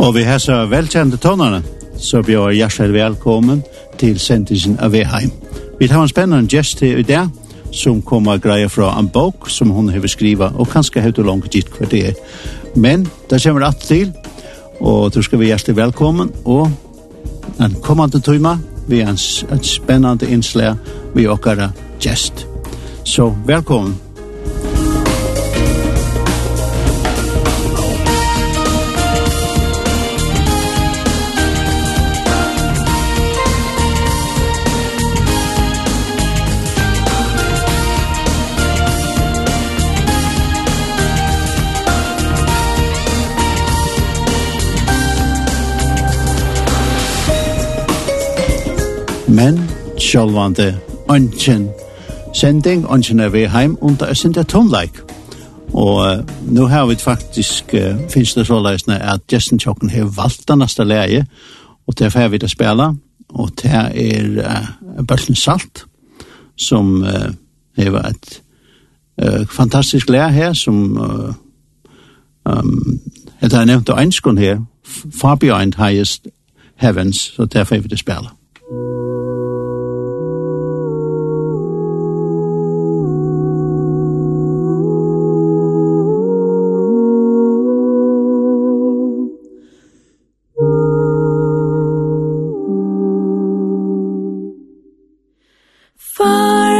Og vi har så velkjente tonnerne, så vi er hjertelig velkommen til sendingen av Veheim. Vi har en spennende gest til i dag, som kommer greia fra en bok som hun har skriva, og kanskje har du langt gitt hva det er. Men det kommer alt til, og du skal vi hjertelig velkommen, og en kommande tøyma, vi er en, en spennende innslag vi er okkara gest. Så velkommen. Men sjálvande ønsken sending, ønsken er vi heim, under er sindra tonleik. Og uh, nu har vi faktisk, uh, finnes det såleisne, at Jessen Tjokken har valgt den neste leie, og det er ferdig vi det spela, og det er uh, Bølten Salt, som uh, har et uh, fantastisk leie her, som uh, um, jeg har nevnt å ønsken her, far behind highest heavens, så det er ferdig det spela. Musikk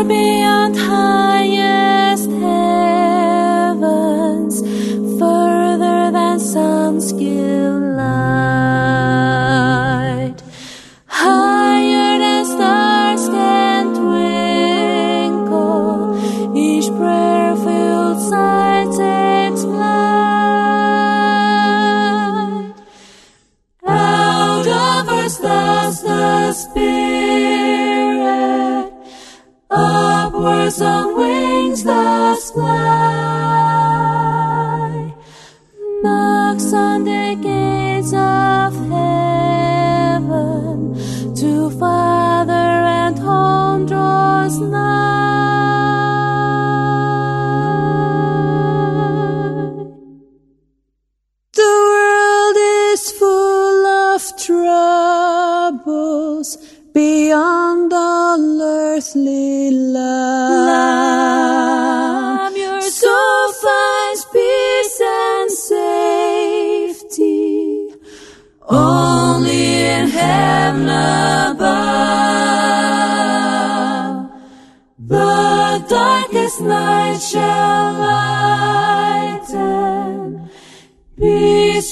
for me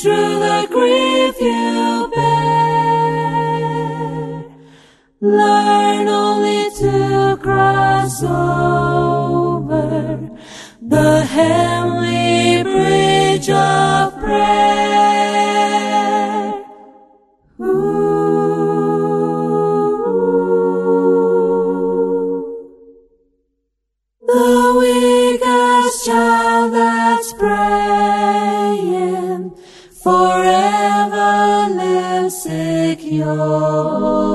through the grief you bear. Learn only to cross over The heavenly bridge of forever live secure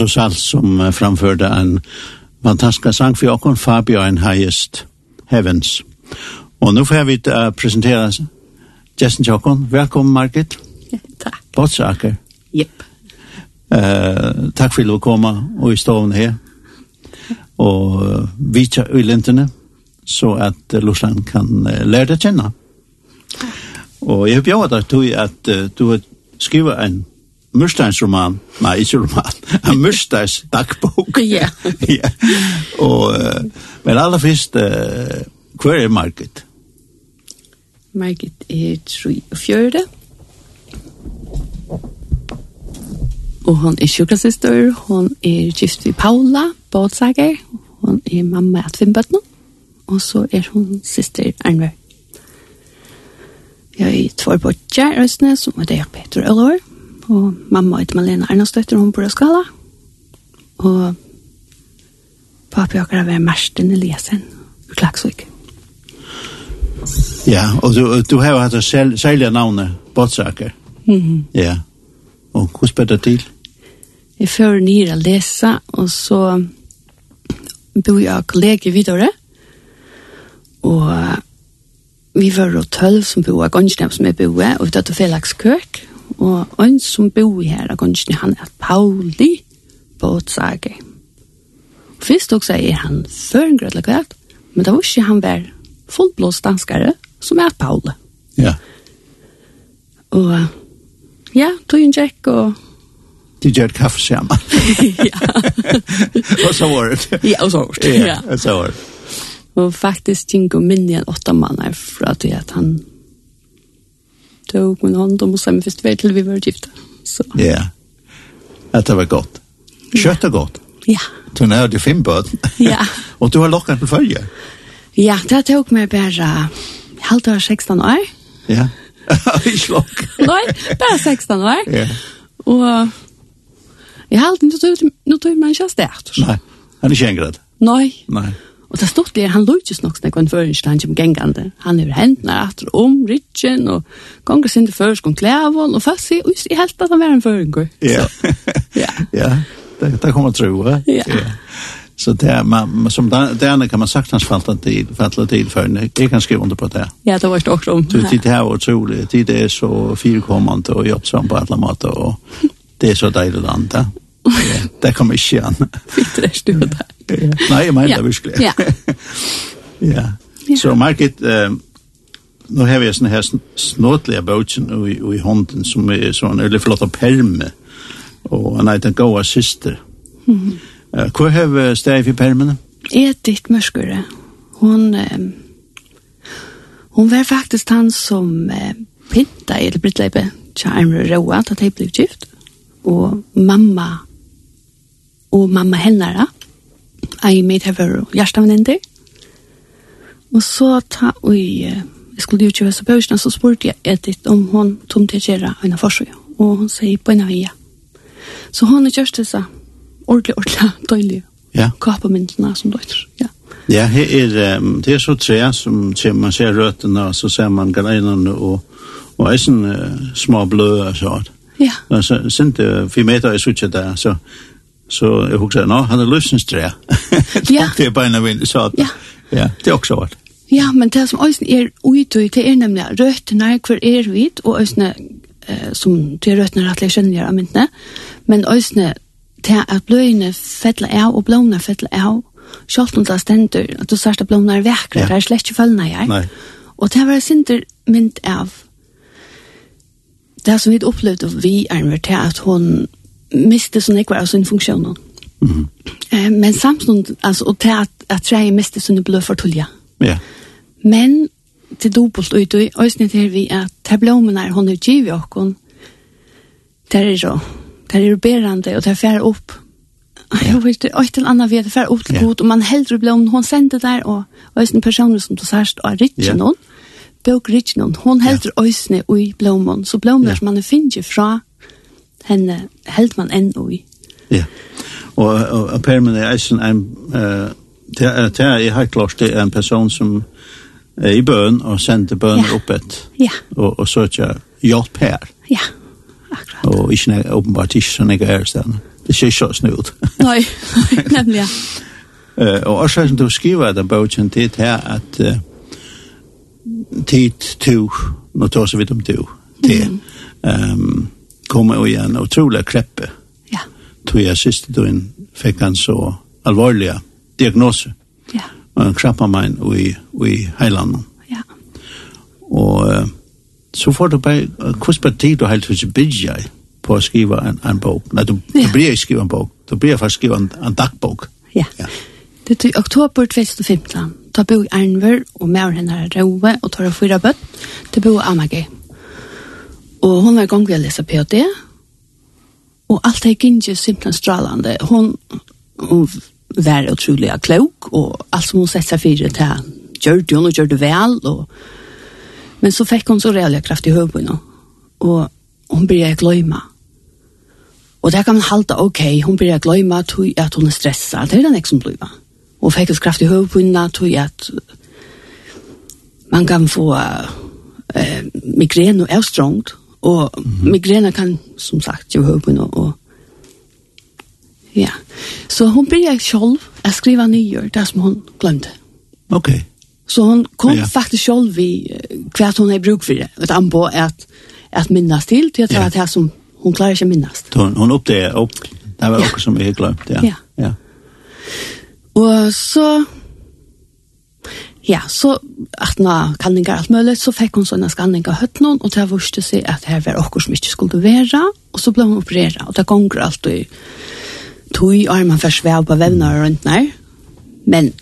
Lasse Salt som framförde en fantastisk sang för Jakob Fabian Highest Heavens. Och nu får vi uh, presentera Jessen Jakob. Välkommen Margit. Tack. Båtsaker. Jep. Eh, Uh, tack för att komma och i stående här. Och uh, i ulenterna så att uh, Lorsan kan uh, lära dig känna. Och jag bjöd att du, att, uh, du skriver en Mørsteins roman, nei, ikke roman, en Mørsteins dagbok. Ja. ja. Og, uh, men aller først, uh, hva er Margit? Margit er 34. Og fjørde. Og hon er sjukrasister, hon er gift ved Paula, båtsager, hon er mamma av fem bøttene, og så er hon syster Arnvær. Jeg er tvær bortjer, Røsne, som er det Peter Ølår og mamma heter Malena Ernadsdøtter, hun bor i Skala. Og papi og akkurat var Marsten Eliasen, i Klaksvik. Ja, og du, du har hatt sel, særlige navnet, Båtsaker. Mm -hmm. Ja, og hvordan ble det til? Jeg fører nye å lese, og så bor jeg kolleger videre. Og vi var jo tølv som bor i Gåndsnem som er bor, og vi tatt og felagskøk. Og en som bor her, er han er Pauli Båtsager. Og først også er han før en kvart, men det var ikke han var fullblåst danskare som er Pauli. Ja. Og ja, tog en jack og de gjør kaffe sammen. ja. og så var det. Ja, og så var det. Ja, og så var det. Og faktisk ting og minne en åtta mann er fra at han tog min hånd om och sen först vet till vi var gifta. Så. Ja. Yeah. Att det var gott. Kött och gott. Ja. Du när du fem barn. Ja. och du har lockat på följe. Ja, det tog mig bara halvt år 16 år. Ja. Ich lock. Nej, bara 16 år. Ja. Och jag har inte nu tog man inte stärkt. Nej, han är inte engrad. Nej. Nej. Og det stod der, han lukjes nok snakk en føringsland som gengande. Han er hendene etter om rytjen, og gonger sin til først om klævån, og fast sier, jeg helt at han var en føringer. Ja, ja, ja. det, det kommer tro, ja. ja. Så det er, man som där kan man sagt hans til, att det fallet jeg kan skrive under på det. Ja, det var också om. Det det er var otroligt. Det är så firekommende och jobbsom på alle måter, och det är så dejligt Ja det kommer ikke igjen. Fitt det du der. Nei, jeg mener det virkelig. Ja. ja. Så Margit, um, nå har vi sånne her snåtlige bøtjen i, i hånden som er sånn veldig flott og perme. Og han er den gode syster. Mm. Uh, Hva har vi stedet i permene? Edith Mørskure. Hun, eh, hun var faktisk han som eh, pinta i det Brittleipe. til Emre Roa, da de ble gift. Og mamma og mamma hennara. Jeg med her var hjertevenninter. Og så ta og jeg skulle utgjøre så bøysene, så spurte jeg Edith om hun tom til å gjøre en forsøk. Og hun sier på en av ja. Så hun kjørst til seg ordentlig, ordentlig døylig. ja. kapamyndene som døyter. Ja. Ja, her er, um, det er så tre som ser, man ser røttene, og så ser man greinene, og, og eisen uh, små bløde og sånt. Ja. Og så sind det uh, meter i så, der, så Så jeg husker, nå, han er løsens tre. ja. Det er beina en vind, så at, ja. ja, det er også vart. Ja, men det som også er utøy, det er nemlig røttene, hver er vid, og også eh, som det er røttene rettelig skjønner av myndene, men også det er at bløyene fettler av, og blåene fettler av, selv om det er stender, at du sørste blåene er vekkere, ja. det er slett ikke følgende jeg. Nei. Og det var sinter mynd av det som vi opplevde vi er med til at hun miste sånn ikke av sin funksjon. Mm. Eh, men samtidig, altså, og til at, at träet miste sin for tulja. Ja. Men til dobbelt ut, og øyne til vi at tablommene er hånden utgiv i åkken, der er jo, der er jo berande, og der færre opp. Jeg vet ikke, og til annet vet, det færre opp til god, og man helder blommen, hun sendte der, og øyne personer som du sørst, og rikker noen, bøk rikker noen, hun helder øyne i blommen, så blommen ja. som man finner fra henne held man enn ui. Ja, og, og, og Permen er eisen en, uh, det er jeg har klart det er en person som er i bøn og sender bøn ja. opp et, ja. og, og søker hjelp her. Ja, akkurat. Og ikke, nek, åpenbart ikke sånn jeg er stedet. Det ser ikke så snudd. nei, nei, nemlig ja. Uh, og også som du skriver den boken til her at uh, tid to, nå tar vi dem to, til. Mm. Um, kommer jo igjen utrolig kreppe. Ja. Tog jeg siste døgn, fikk han så alvorlige diagnose. Ja. Og en krappa mig i, i Heiland. Ja. Og så får du bare, hvordan bare tid du helt hos bygge på å skrive en, en bok. Nei, du, ja. du blir skriva en bok. Du blir faktisk skrive en, en dagbok. Ja. ja. Det är oktober 2015. Ta bo i Arnver og med henne er Roe og tar fyra bøtt. det bo i Og hun var i gang ved å lese P.O.D. Og alt er ikke simpelthen strålande. Hun, hun var utrolig klok, og alt som hun sett seg fire til, gjør det hun og gjør det vel. Og... Men så fikk hun så reelle kraft i høyene, og hun ble gløyma. Og der kan man halte, ok, hun ble gløyma til at hun er stressa. Det er den ikke som blir. Og fikk kraft i høyene til at man kan få uh, migrän och är strångt Og migrena kan som sagt ju höra på ja. Så hon började själv å skrive nye, det som hon glömde. Okej. Så hon kom ja. faktiskt själv i kvart hon er bruk for det. Ett anbo att att minnas till till att ja. det här som hon klarar sig minnas. hun, hon oppdager opp, det var ja. också som är glömt ja. Ja. ja. Och så Ja, så att när kallningar allt mulig, så fikk hun sånne skanning av høttene, og det vurste seg at her var okkur som ikke skulle være, og så ble hun opererad og det gånger allt och tog i armen för svär på vevna og rundt när. Men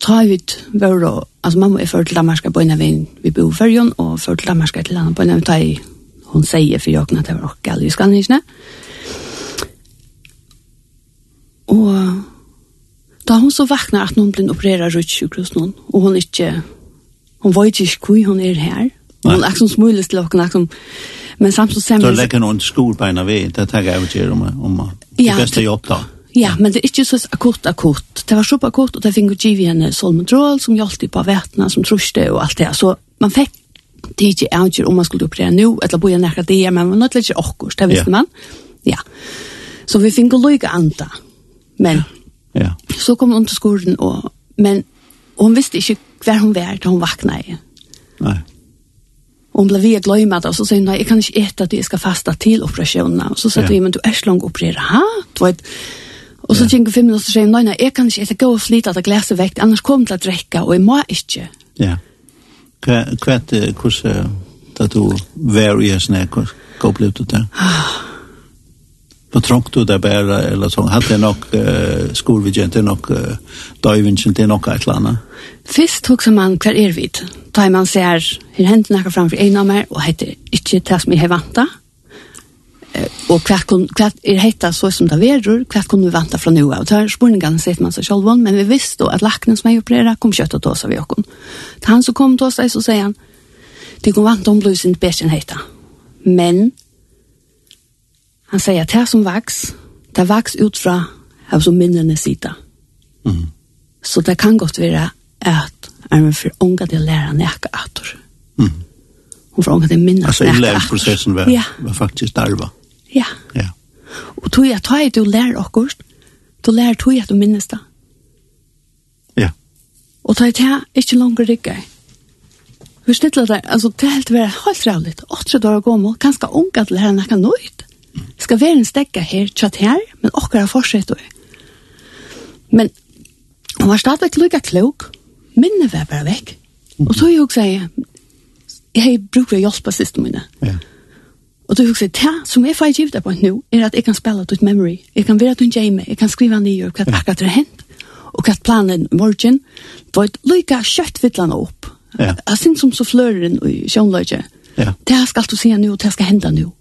ta ut var då, alltså mamma är för till Danmark på innan vi, vi bor för hon och för till Danmark till landet på en vi tar i hon säger för jag att det var också gall i skanningarna. Och Da hun så vakna at hun blir opereret rundt sykehus noen, og hun ikke, hun vet ikke hvor hun er her. Hun er som smulig til åkken, akkurat Men samt så sen... Så lägger någon skor på ena det tar jeg över om, om ja, det bästa jobb da. Ja, men det er ikke så akutt, akutt. Det var så akutt, og det fick ju en solmedrol som hjalp på vätna, som truste og alt det. Så man fikk det ikke avgjør om man skulle operere nå, eller bo i nära det, men man var nødt til ikke akut, det visste ja. man. Ja. Så vi fikk ju lycka anta. Men Ja. Så kom hun til skolen, og, men hun visste ikke hver hun var da hun vakna i. Nei. Og hun ble ved gløyma det, og så sier hun, nei, jeg kan ikke ete at jeg skal fasta til operasjonen. Og så sa hun, ja. men du er så langt opereret, ha? Du vet, Og så gikk fem minutter og sier, nei, nei, jeg kan ikke, ete gå og slite at jeg leser vekk, annars kommer jeg til å drekke, og jeg må ikke. Ja. Hva hva er det, hvordan, da du var i en snakk, hva ble du til? Ah på trångt du där bara eller så hade jag nog uh, skolvidgen, det nog uh, divingen det nog ett landa. Först tog som man kvar er vid. Då man ser hur händer några framför en av mig och heter inte som mig har vanta. Eh och kvart kun, kvar är hetta så som det verur kvart kon vi vanta från nu av. Där spurningarna sett man så själv men vi visste då att lacknen som jag operera kom kött åt vi av Jakob. Han så kom till oss så säger han det går vanta om blusen bättre än hetta. Men Han sier at det som vaks, det vaks ut fra av som minnene sida. Mm. Så det kan godt være at er man for unga til å lære nækka ator. Mm. Hun for unga til å minne nækka ator. Altså i var, ja. var faktisk darva. Ja. ja. Og tog jeg tog tar du lærer okkur, du lærer tog jeg at du minnes det. Ja. Og tog jeg til ikke langer rygge. Vi snittler det, altså det helt var helt rævligt. 80 dager gammel, kanskje unga til å lære nækka nøyt. Skal være en stekka her, tjatt her, men okkar har fortsatt og. Men hun var stadigvæk lykka klok, minne var bare vekk. Og så jeg også sier, jeg bruker å hjelpe siste mine. Ja. Og du husker, det som jeg får givet deg på nå, er at jeg kan spille ut memory. Jeg kan være til en gjør jeg kan skrive nye, hva akkurat det har hent, og hva planen morgen, det var lykke kjøtt vittlene opp. Ja. Jeg synes som så fløren i sjønløyde. Ja. Det skal du si nå, det skal hende nå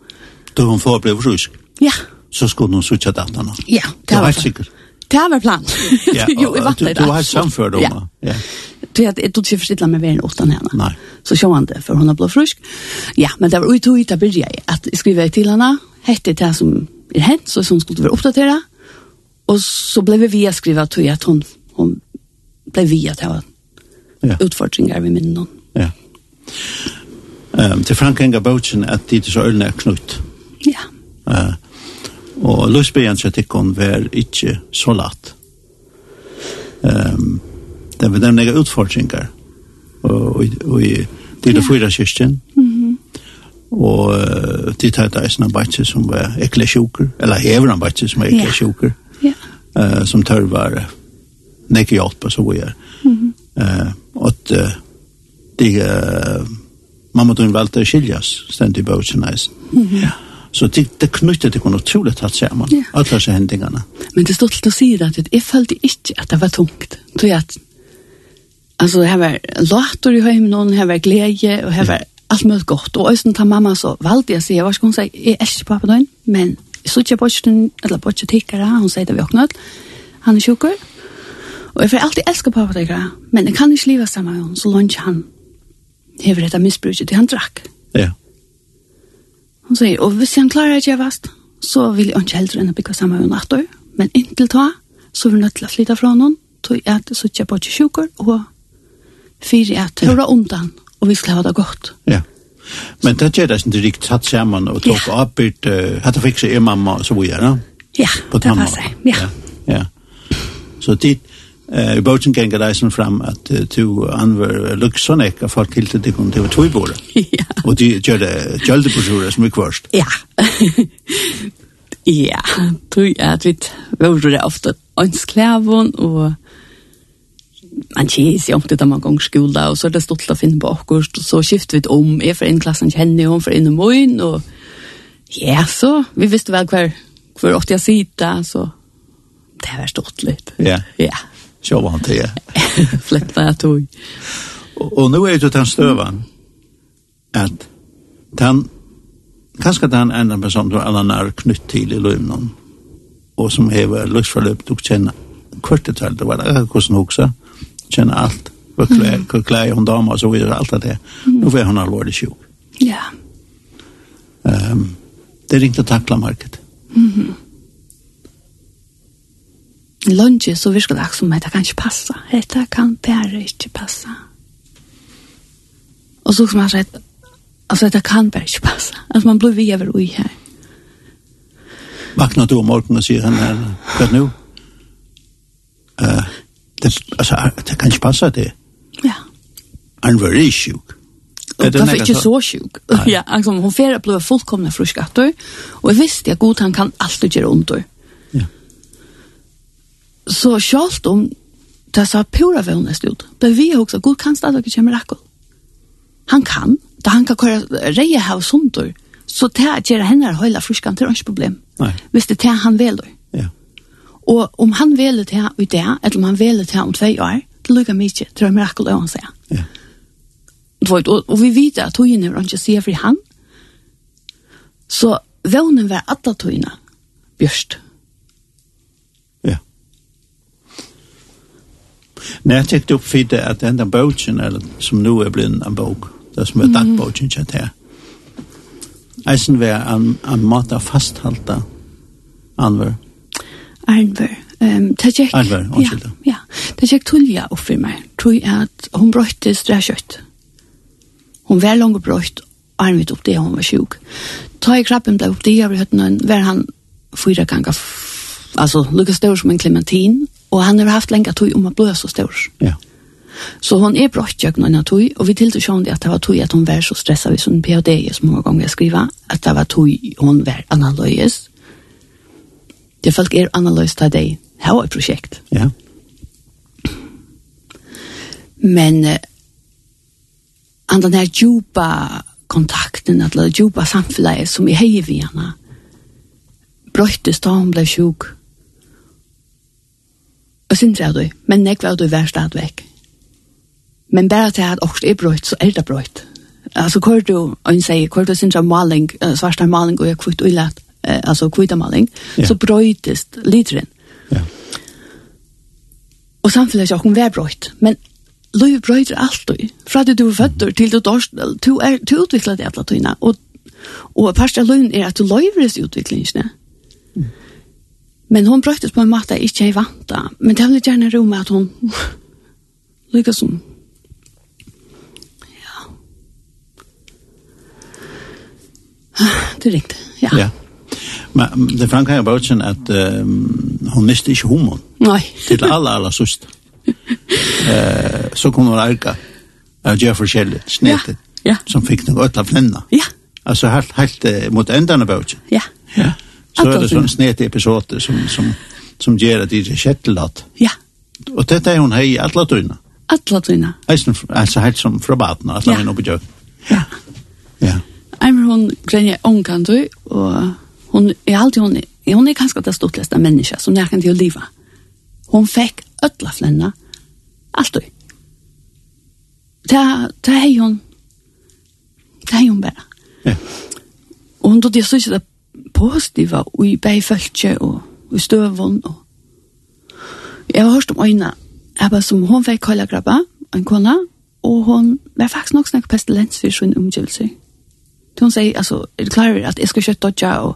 då hon får bli frusk? Ja. Så skulle hon switcha datorn. Ja, det var sikkert. Det var plan. Ja, jo, i vattnet. Du, du har samfört dem. Ja. ja. Du har inte tog sig försittla med världen åt henne. Nej. Så sjå han det, för hon har blivit frisk. Ja, men det var ut och ut att börja att skriva till henne. Hette det som är hänt, så hon skulle vara uppdatera. Och så blev vi att skriva till att hon, hon blev vi att ha ja. utfordringar vid minnen. Ja. Um, till Frank Enga Bautsen att det är så ölna knut. Ja. Uh, og løsbyen til tikkun var ikke så latt. Um, det var nemlig utfordringer og, og, til det fyra kyrkjen. Mm Og uh, til det er en arbeidse som var ekle sjuker, eller hever arbeidse som var ekle sjuker, ja. uh, som tør var nekke hjelp og så vi er. Mm uh, og uh, de, uh, mamma tog en valgte skiljas, stendig bøtjen eisen. Mm -hmm. ja. Så det, det knyttet det kunne utrolig tatt sammen, ja. alle disse hendingene. Men det stod til å si at jeg følte ikke at det var tungt. Tror jeg at, altså, her var later i høymen, her var glede, og her var alt mye godt. Og også ta mamma så valgte jeg å si, jeg var ikke hun sier, jeg er ikke pappa døgn, men jeg så ikke på ikke, eller på ikke tikkere, hun sier det vi åknet, han er tjukker. Og jeg får alltid elske pappa tikkere, men jeg kan ikke leve sammen med henne, så lønner han hever dette misbruket, det han drakk. Ja. Hon säger, och hvis han klarer ikke vast, så vill jag inte heldre enn å bygge sammen med natt. Men inntil ta, så vil jeg nødt til å flytte fra noen, tog att at så ikke jeg bare sjukker, og fire jeg tørre undan, och vi ska ha det gott. Ja. Men det gjør det ikke riktig satt sammen og tok ja. oppbyrt, uh, hatt å fikse er mamma og så videre. Ja, det passar. Ja. ja. ja. Så det, Eh, i boten gengar reisen fram at uh, du anver luxon ek av folk hilti det kunne til tog bore. Ja. Og de gjør det gjølde på sjore som er kvørst. Ja. ja, tui at vi var det ofte ønsklævon og man kjes jo om det da man gong skola og så er det stolt å finne på akkurat og så skifter vi om, jeg for en klassen kjenner hun for inn i morgen og ja, så vi visste vel hver hver åtte jeg sitter så det var stått litt. Ja. Ja. Sjå var han til jeg. Fletta jeg tog. Og, og nå er det den støven, at den kanskje den enda person som alle er knytt til i løvnen og som hever løsforløp du kjenner kvartetalt, det var det hvordan hun også kjenner alt hva klær, hva klær hun damer og så videre, alt det nå er hun alvorlig sjuk ja um, det ringte takla markedet mm lunge så virkar det som att det kan ikke passe. Dette kan bare ikke passe. Og så som man säger, altså det kan bare ikke passe. Altså man blir vi over ui her. Vakna du om morgonen och säger henne, vad nå? Uh, det, altså, det kan ikke passe det. Ja. Han var ikke sjuk. Er Det var ikke så sjuk. Ja, altså, hun får ble bli fullkomna fruskatter. og jeg visste at god han kan alltid gjøre ont. Ja. Så sjalt om det sa pura vevnest ut. Det vi har också, god kan stadig ikke kommer akkurat. Han kan, da han kan køre reie her og sundur, så det er gjerne henne høyla friskan, det er ikke problem. Nei. Hvis det er det han veler. Ja. Og om han veler det i det, eller om han veler det om tvei år, det lukker mye, det er mirakel å han sier. Ja. Vet, og, og vi vet at togene var ikke sier for han. Så vevnen var alle togene bjørst. När jag täckte upp för det att den där boken, eller, som nu är blivit en bok, det som är mm. dagbåten kjent her, eisen var en, en mat av fasthalta anver. Anver. Ehm ta check. Anver, ursäkta. Ja, ta check Tulja upp for meg. Tror jeg at hun bröttes det Hun var langt bröst armit opp det hun var sjuk. Ta i krabben ble opp det över hötten var han fyra gånger altså lukka stor som en klementin Og han har haft lenge tog om å bli så stor. Ja. Så hon är brått jag någon tog och vi tilltog hon det att det var tog att hon var så stressad vid sån PhD så många gånger jag skriva att det var tog hon var analys. Det folk är analys till dig. Här var ett projekt. Ja. Men uh, an den här djupa kontakten, att djupa samfället som är hej vid henne bröttes då hon blev sjuk. Mm Og synder jeg du, men jeg var du vær stadigvæk. Men bare til at også er brøyt, så er det brøyt. Altså, hvor du, og hun sier, hvor du synder maling, svarsta maling og kvitt uilat, altså kvitt maling, ja. så brøytest literen. Ja. Og samfunnet er hun vær brøyt, men løy brøyter alt du. Fra det du er født til du dørst, du, er, du utvikler det alle tøyene, og Og parst av løgn er at du løyveres disse utviklingene. Men hon brøttes på en måte jeg ikke er vant da. Men det var gjerne ro med at hun lykkes som ja. Det ringte, ja. Ja. Men det franka jeg bare kjenner at um, hun miste ikke homoen. Nei. Til alle, alle søst. uh, så kunne hun arka av gjør forskjellig, snetet, ja. ja. som fikk noe øtla flenna. Ja. Altså helt, helt uh, mot endene bare kjenner. Ja. Ja så är det sån snet episode som som som gjør att det är shetlat. Ja. Och detta är hon hej alla tunna. Alla tunna. Alltså alltså helt som från alle att hon uppe gör. Ja. Ja. Ämmer hon grenje onkan du och hon är alltid hon är hon är kanske det stortleste menneske som jag kan till leva. Hon fick ödla flenna, alltid. Det det ta hej hon. Det er hon bara. Ja. Og hun tog det så inte positiva i bægfølge og i støvun Og... Jeg har hørt om øyne, jeg som hun fikk kalde grabba, en kona, og hun var faktisk nok snakk pestilens for sin omgivelse. Så hun sier, altså, er du klar over at jeg skal kjøtt dodja, og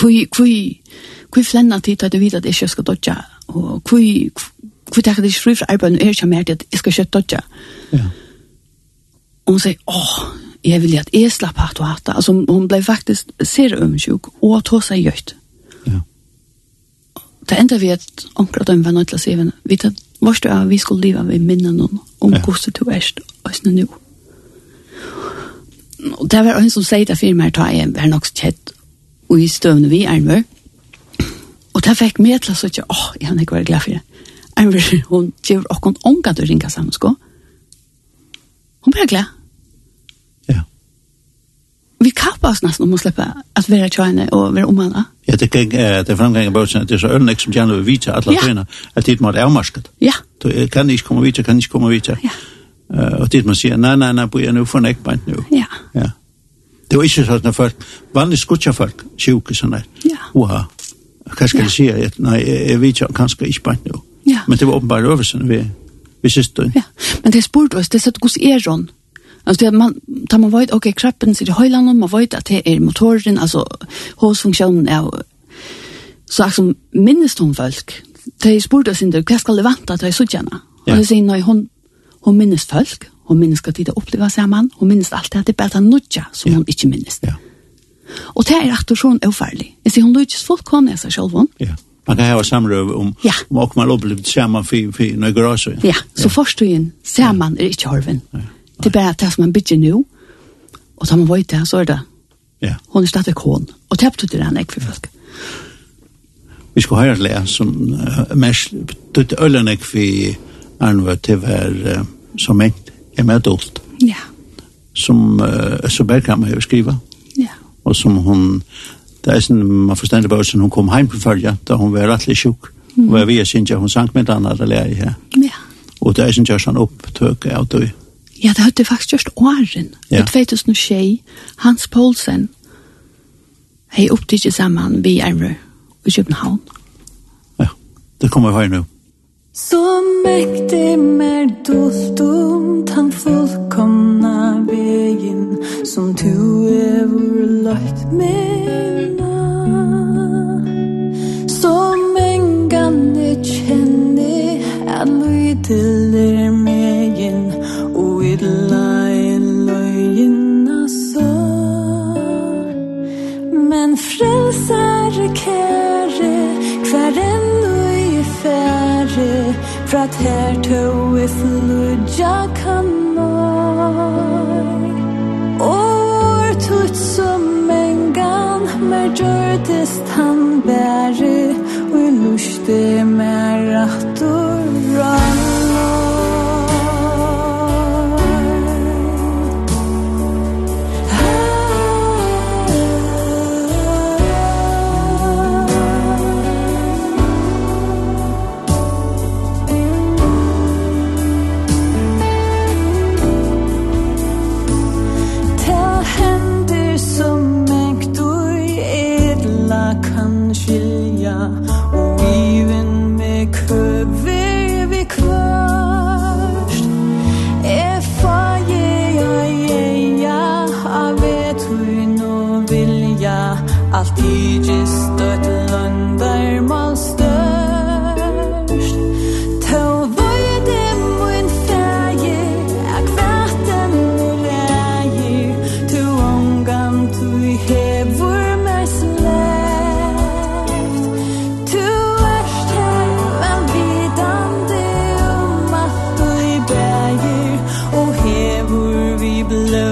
hvor, hvor, hvor flenna tid at du vet at jeg ikke skal dodja, og hvor, hvor tar jeg det ikke fri fra arbeidet, og jeg kommer til at jeg skal kjøtte dodja. Ja. Og hun sier, åh, jeg vil at jeg slapp hatt og hatt. Altså, hun ble faktisk ser ømsjuk og tog seg gjøyt. Ja. Det enda vi at omkring dem var nødt til å si henne, vi tar vårt av vi skulle leve ved minnen noen om ja. hvordan du er østene nå. Og det var en som sier det for meg, da jeg var nok kjett, og i støvende vi er med. Og det fikk meg til å si, åh, jeg har ikke vært glad for det. Ermer, hun gjør åkken ångat å ringe sammen, sko. Hun ble glad vi kappar oss nästan om att släppa att vara tjejna och vara omhanna. Ja, det kan eh det framgår på att det är så ölnäck som gärna vill vita alla tjejna att det måste avmarskat. Ja. Du kan inte komma vita, kan inte komma vita. Ja. Eh och det man säger nej nej nej, börja nu från äckband nu. Ja. Ja. Det var inte så att när folk vanligt skutcha folk sjuka såna. Ja. Oha. Ja. jag säga nej, jag vet inte kanske inte band nu. Ja. Men det var uppenbart översen vi vi syster. Ja. Men det spurt oss det så att gus er John. Alltså det man tar man vet okej okay, krappen så det hela man vet att det är motoren alltså hosfunktionen är så som minst hon folk. Det är spurt oss inte vad ska det vanta att jag så gärna. Och det säger nej hon hon minns folk, hon minns att det uppleva sig man, hon minns allt det bara nudja som ja. hon inte minns. Ja. Och det är att hon är ofärlig. Jag säger hon lyckas fullkomna sig själv. Ja. Man kan ha samrøv om ja. om man upplevt saman för för några år Ja, så ja. forstå igjen, saman er ikke horven. Ja. Det er bare det som man bygger nå, og da man vet det, så er det. Ja. Hun er stadig kån, og det betyr han ikke for folk. Vi skal høre det som uh, mest, det er ølen ikke vi anvøy til hver uh, som en, med adult. Ja. Som uh, så bare kan man jo skrive. Ja. Og som hun, det er sånn, man forstender bare sånn, hun kom hjem på følge, da hun var rettelig sjuk. Mm. Og jeg vet ikke, hun sank med den andre lærer her. Ja. Og det er sånn, jeg sånn opptøk av det. Ja, det hadde faktisk gjort åren. Ja. I 2006, Hans Poulsen, hei opptidje sammen vi Ermrø i København. Ja, det kommer her nå. Så mektig mer dolt om tan fullkomna vegin som du evur lagt mena Som engan ni kjenni at lydelir Frat her to if luja kammar Or tut som en gang mer gjordest han bære Og luste mer below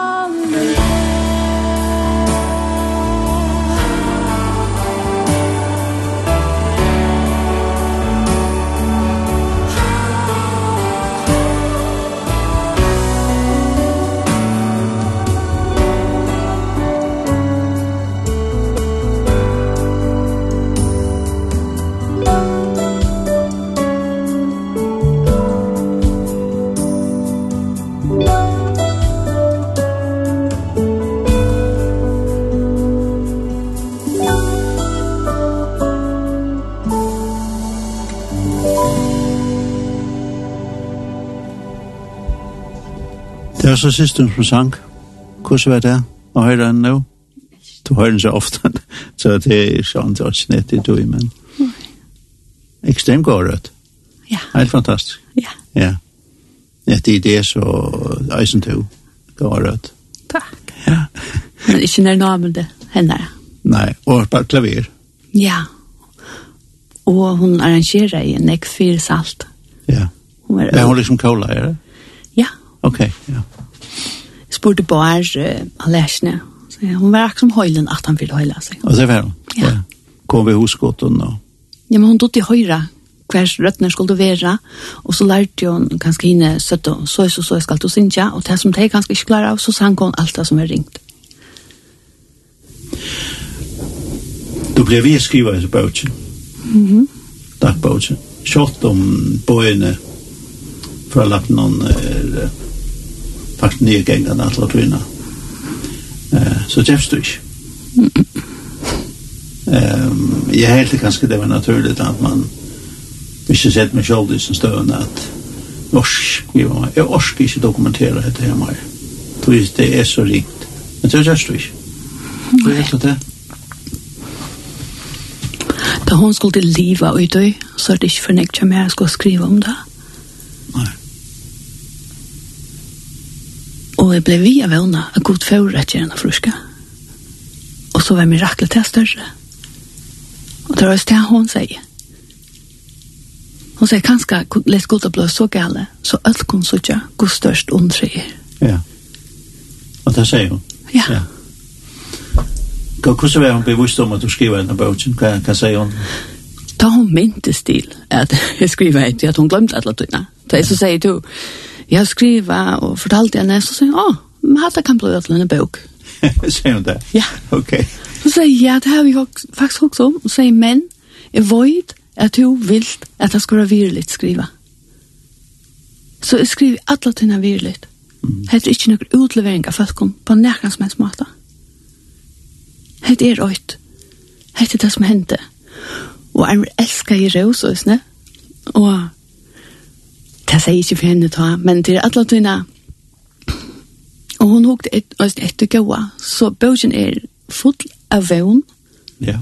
var så sidste som sang. Hvordan var det? Og hører den nå? Du hører den så ofte, så det er sånn det er snett i du, men ekstremt godt Ja. Helt fantastisk. Ja. Ja. Ja, det er det så eisen to godt Takk. Ja. men ikke når namen det hender. Nei, og bare klaver. Ja. Og hun arrangerer i en ekfyrsalt. Ja. Hun er, ja, hun er liksom kåla, er det? Ja. Ok, ja spurte Bård uh, Alesne. Så ja, hun var akkurat som høylen at han ville høyla seg. Og det var hun? Ja. Kom vi hos gåten og... Ja, men hun tog til høyre hver røttene skulle være, og så lærte hun kanskje henne søtt og så så så skal du synge, og det som de kanskje ikke klarer av, så sang hun alt det som er ringt. Du ble vi skriva i bøtjen. Mm -hmm. Takk bøtjen. Kjort om bøyene fra Lapnon er faktisk nedgengene alle tøyene. Eh, så kjefst du ikke. Um, jeg er helt kanskje det var naturligt at man ikke sett meg selv i sin støvende at norsk, vi var, jeg orsk ikke dokumentere dette her mer. Det er så rikt. Men det kjefst du ikke. Det er helt det. Da hun skulle til livet og i så er det ikke for nekje mer jeg skulle skrive om det. Og jeg ble via vevna av god føre etter henne fruska. Og så var mirakel til større. Og det var just det hun sier. Hun sier kanskje les god og blå så gale, så alt kun så ikke god størst ondre er. Ja. Og det sier hun. Ja. ja. Hva hvordan var hun bevisst om at du skriver en bøk? Hva, hva sier hun? Da hun myntes til at jeg skriver etter at hun glemte alle tøyene. Da jeg så sier du, jag skriva och fortalte henne så sier hun, ja, men hatt kan bli en bok. Sier hun det? Ja. Okej. Så Så säger jag, det här har vi faktiskt också om. Och säger, men jeg vet att du vill at jag skal være virligt skriva. Så jag skriver alla tina virligt. Mm. Det er inte några utlevering av folk på näkans mens måte. Det er røyt. Det er det som hendte. Og jeg elsker i råsösne. Og Det sier ikke for henne ta, men det er alle tøyene. Og hun hukte et, et etter gåa, så bøkken er full av vøvn. Ja.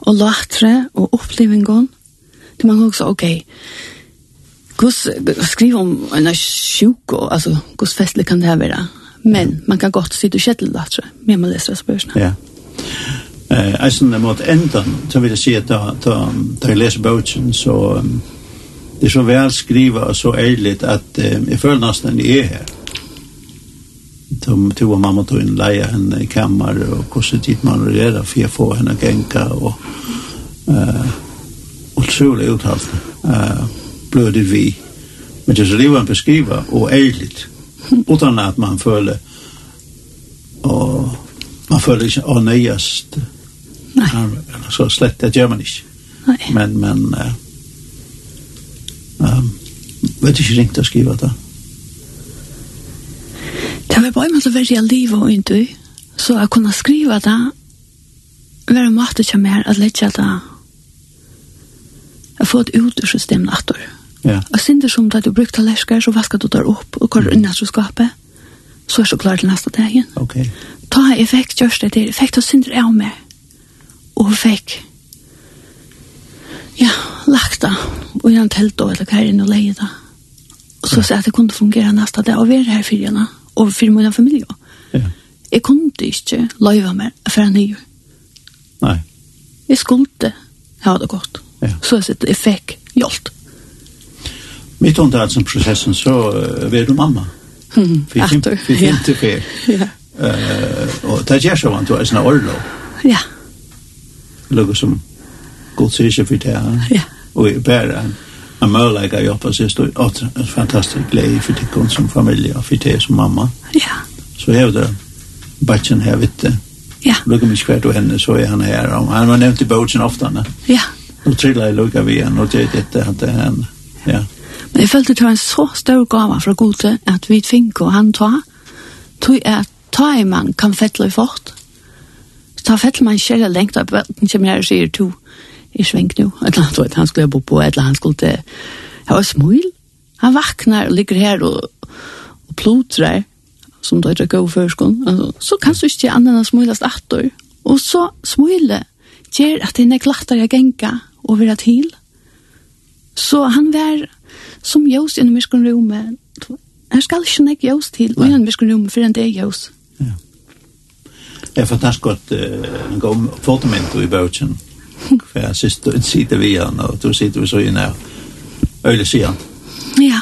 Og latre og opplevingen. Det man også, ok, Gus skriv om en sjuk och alltså gus festlig kan det här vara. Men mm. man kan gott sitta och kättel då tror jag. Men man läser spörsna. Ja. Eh alltså när mot ändan så vill jag säga att ta ta läser boken så um, det är så väl skriva och så ärligt att eh, jag följer nästan det är här. De tog och mamma tog in leja henne i kammare och kostade dit man och reda för jag får henne gänka och eh, otroligt uttalt eh, blödigt vi. Men det är så det var en beskriva och ärligt utan att man följer og man føler ikke å nøyest. Nej. Så slett det gjør man ikke. Nej. Men, men eh, vet ikke ringt å skrive det. Det var bare en måte å være i livet og ikke, så jeg kunne skrive det, være en måte til mer at lette det. Jeg får et ut ur systemet etter. Ja. Og det som da du brukte lærsker, så vasker du der opp og går inn i skapet, så er så klart til neste dag igjen. Ok. Ta effekt, gjørs det til, effekt og synder er med. Og fikk ja, lagt det, og jeg har telt det, eller hva er det nå leie det. Og så sa att det kunde fungera nästa dag å være här för gärna och för min familj. Ja. Jeg kunne ikke løyve meg for en ny. Nei. Jeg skulle ha det godt. Ja. Så jeg sitter, jeg fikk hjelp. Mitt under allt som processen så uh, var du mamma. Mm, för femte för femte fel. Ja. Eh och det är så vant att en orlo. Ja. Lugg som god sig för det. Ja. Och bara en möjlighet att sig stå åt en fantastisk glädje för tikkun som familj och för dig som mamma. Ja. Så är det batchen här vet det. Ja. Lukar mig skvärt och henne så är han här. Och han var nämnt i båten ofta. Ne? Ja. Och trillar jag lukar vid henne och det är detta att det är han. Ja. Men jag följde till en så stor gava från Gode att vi fick och han tar tog att ta i man kan fettla i fort. Ta fettla man kjære lengt av bøtten som jeg sier to i svenk nu. Et Eller annet, vet, han skulle bo på, et eller han skulle til... Han var smul. Han vaknar og ligger her og, og plotrar, som det er gå førskånd. Altså, så kan du ikke annan enn smilast atter. Og så smile gjør at det er glattar jeg genga over at til. Så han var som jøs i en myskron rume. Her skal ikke nek jøs til, og i en myskron rume, for han det er jøs. Ja. Jeg har fantastisk godt uh, en god fotomint i bøtjen for jeg synes du sitter vi igjen, og du sitter vi så inne og øyler siden. Ja,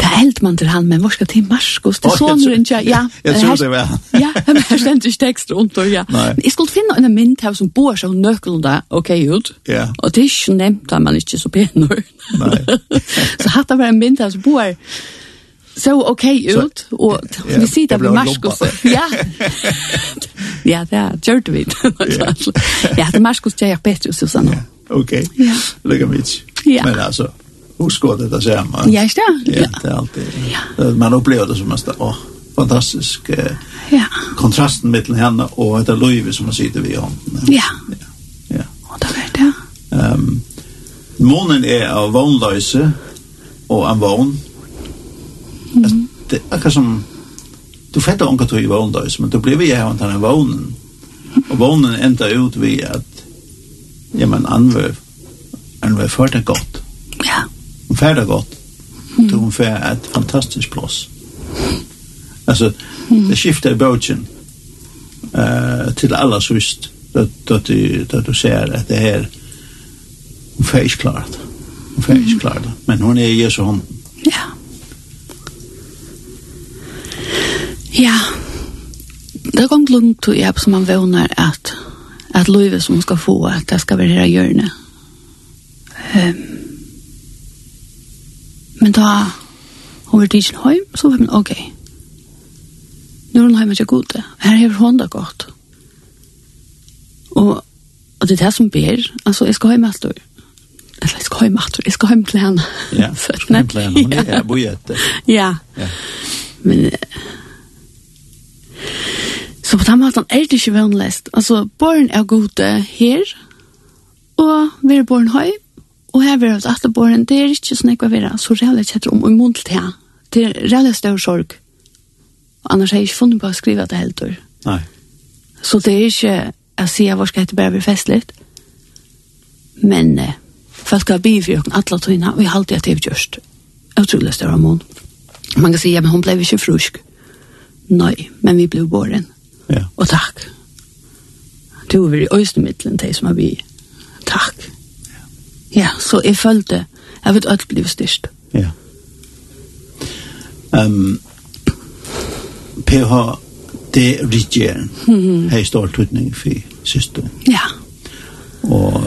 det er helt man til han, men hvor skal til Marskos, Det er sånn til rundt, ja. ja. Jeg tror det var Ja, men her stendte ikke tekst rundt, og ja. Nei. Jeg skulle finne en mynd her som bor så nøkkelen da, ok, ut. Ja. Og det er ikke nevnt, da man ikke så penere. Nei. så hatt det var en mynd her som bor så okej okay ut och ja, vi sitter på Marskos. Ja. ja, det där gjorde vi ja, det Marskos jag bättre så sen. Okej. Ja. Lägga mig. Ja. Men alltså husk att det där man. Ja, just det. Ja, det är alltid. Ja. Man upplever det som mest åh fantastisk eh, ja. kontrasten mellan henne och det löjve som man sitter vid honom. Ja. Ja. Ja. Och det är det. Ehm um, månen är av vanlöse och en vann Mm. Det er akkurat som du fettar onka tog i våndöjs men du blir vi här antan en vånen och vånen ända ut vi at, ja men anvör anvör for det godt. ja Hun fer det godt. mm. då hon färd ett fantastiskt plås alltså mm. det skiftar bötjen uh, till alla syst da, du, da du ser at det her, hun fer ikke klart Hun fer ikke klart men hun er i Jesu hånden ja Ja, det kom lugnt och jeg som man vånar at at Louise som hon ska få at det skal være her hjørne. Um, Men da hun var tidsen hem så var men ok. Okay. Nu är hon hemma till gode. Her har hun det godt. Og, og det er det som ber. Altså, jeg skal hem allt då. Eller jeg skal hem allt då. Jag ska hem till henne. Ja, hem till henne. Hun er her, är bojet. Ja. Ja. Men Så på den måten er det ikke vannlest. Altså, barn er gode her, og vi er barn høy, og her vi er at barn, det er ikke sånn jeg vil være så reale kjetter om, og i til her. Det er reale større sorg. Annars har jeg ikke funnet på å skrive det helt år. Nei. Så det er ikke, jeg sier, hva skal jeg bare bli festlig? Men eh, folk har bivjøkken, alle tøyene, og jeg har alltid at det er gjørst. Utrolig tror det er større måned. Man kan si, ja, men hun ble ikke frusk. Nei nei, men vi blev båren. Ja. Og takk. Du var i Östermittlen, til som har vi. Takk. Ja, ja så jeg følte jeg vet alt blir styrst. Ja. Um, PH, det riger. Mm Här står tutning för syster. Ja. Og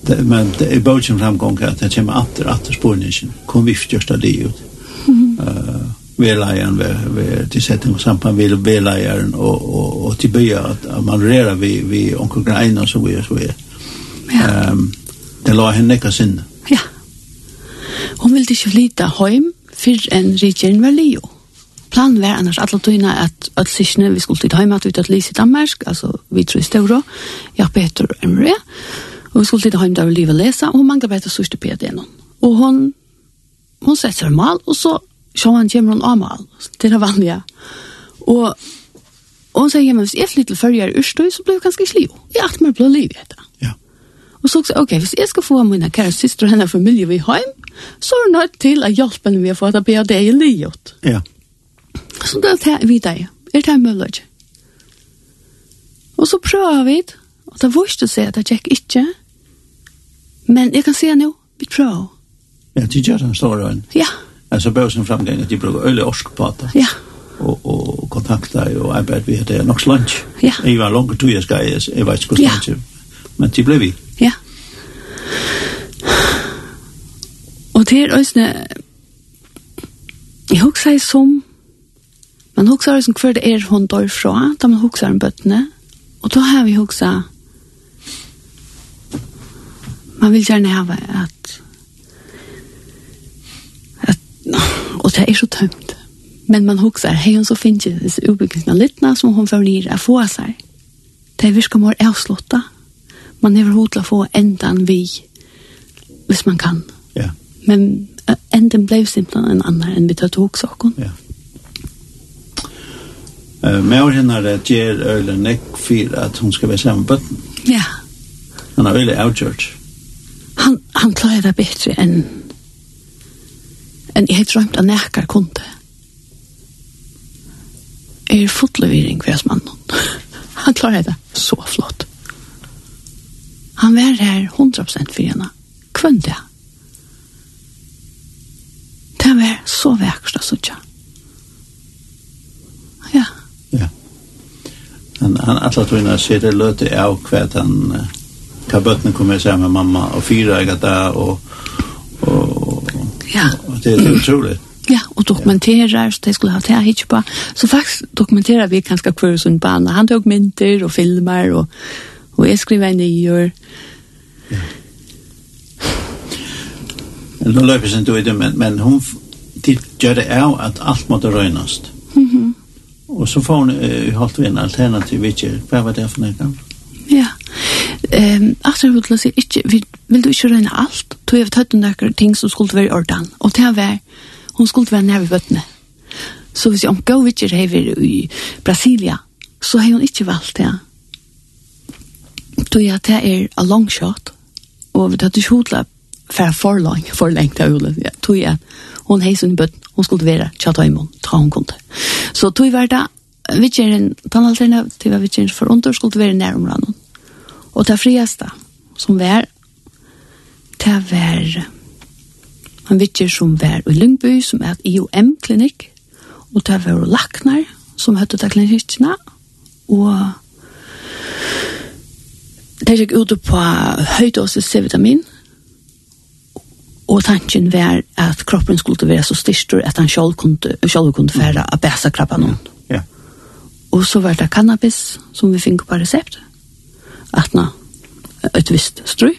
det, men det är bogen framgång at det kommer atter, atter spårningen. Kom vi förstörsta det ut. Mm -hmm. uh, velajaren till sättning och samband med velajaren och, och, och till bya att, att man rörar vi vi onkel grein Greina så är så är. Ja. Um, det la henne nekka sinne. Ja. Hon ville ikke flytta heim fyrr en rigjeren var leo. Planen var annars alle tøyna at at sysne vi skulle til heim at vi tatt lys i Danmark, altså vi tror i Støvra, ja, Peter og Emre, og vi skulle til heim der vi livet lesa, og hun mangla bare til sørste PD-en. Og hun, hun sette seg mal, og så så han kommer hun av mal, det er det vanlige. Og, og hun sier, ja, men hvis jeg flytter til førre Ørstøy, så blir jeg ganske sliv. Jeg er mer blå liv i dette. Ja. Og så sier ok, hvis jeg skal få mine kære syster og henne familie vi hjem, så er det nødt til å hjelpe henne med å få et det i livet. Ja. Så det er det vi der, Er det mulig? Og så prøver vi, og det vurste seg at jeg gikk ikke, men jeg kan se nå, vi prøver. Ja, det gjør den store øyne. Ja, ja alltså börsen framgang at de bruker øyelig orsk på det. Ja. Og, og kontakta og arbeid vi hade nok lunch. Ja. Jeg var långt två jag ska jeg vet ikke inte lunch. Men det ble vi. Ja. Og det är jeg husker jeg som man huxar som hver det er hun dør fra, da man husker en bøttene. Og da har vi husker, man vil gjerne ha at, og det er så tømt. Men man husker, hei hun så finnes ikke disse utbyggelsene littene som hun får nere få seg. Det er virkelig mer avslått. Man er hod å få enden vi, hvis man kan. Ja. Yeah. Men enden ble simpelthen en annen enn vi tar tog saken. Ja. Uh, Med å henne er det gjør øyne nekk for at hun skal være sammen med bøtten. Ja. Han er veldig avgjørt. Han, han klarer det bedre enn enn jeg drømte av nekker kunde. Er fotlevering hans mann. Han klarer det så flott. Han var her 100% for henne. Kvønn det. Det var så vekkert å sitte. Ja. Ja. Han, han atlet inn og sett det løte av hva han... Hva bøttene kommer sammen med mamma og fyra jeg da og, og Ja. Og det är otroligt. Ja, och dokumenterar, så det skulle ha det här på. Så faktiskt dokumenterar vi ganska kvar sån bana. Han tog mynter och filmer och, och jag skriver en nyår. Ja. Nu löper sig inte i det, men, men hon gör det är att allt måste røynast. Mm -hmm. Och så får hun uh, holdt vi en alternativ vitcher. Hva var det för noe? Ja. Ehm, aftur við lesa ikki við vil du ikki reyna alt. Du har tøtt nokkur ting sum skuld i ordan. Og det vær hon skulle vera nær við vatna. So hvis um go við ikki hevur Brasilia. So har hon ikki valt det. Du ja det er a long shot. Og vi tøtt ikki hotla fer for lang for lengt av ulet. Ja, du ja. Hon heis sin bøtt. Hon skuld vera chatta imon. Ta hon kunde. So du var ta vidtjeren, tannalternativa vidtjeren for under skulle være nærområden. Og det friaste som var, det var en vittjer som var i Lyngby, som er et IOM-klinikk, og det var laknar som høtte til klinikkene, og det gikk ute på høydosis C-vitamin, Og tanken var at kroppen skulle være så styrst at han selv kunne, selv kunne fære av bæsa krabben noen. Og så var det cannabis som vi fikk på resept. Atna, et visst strøy.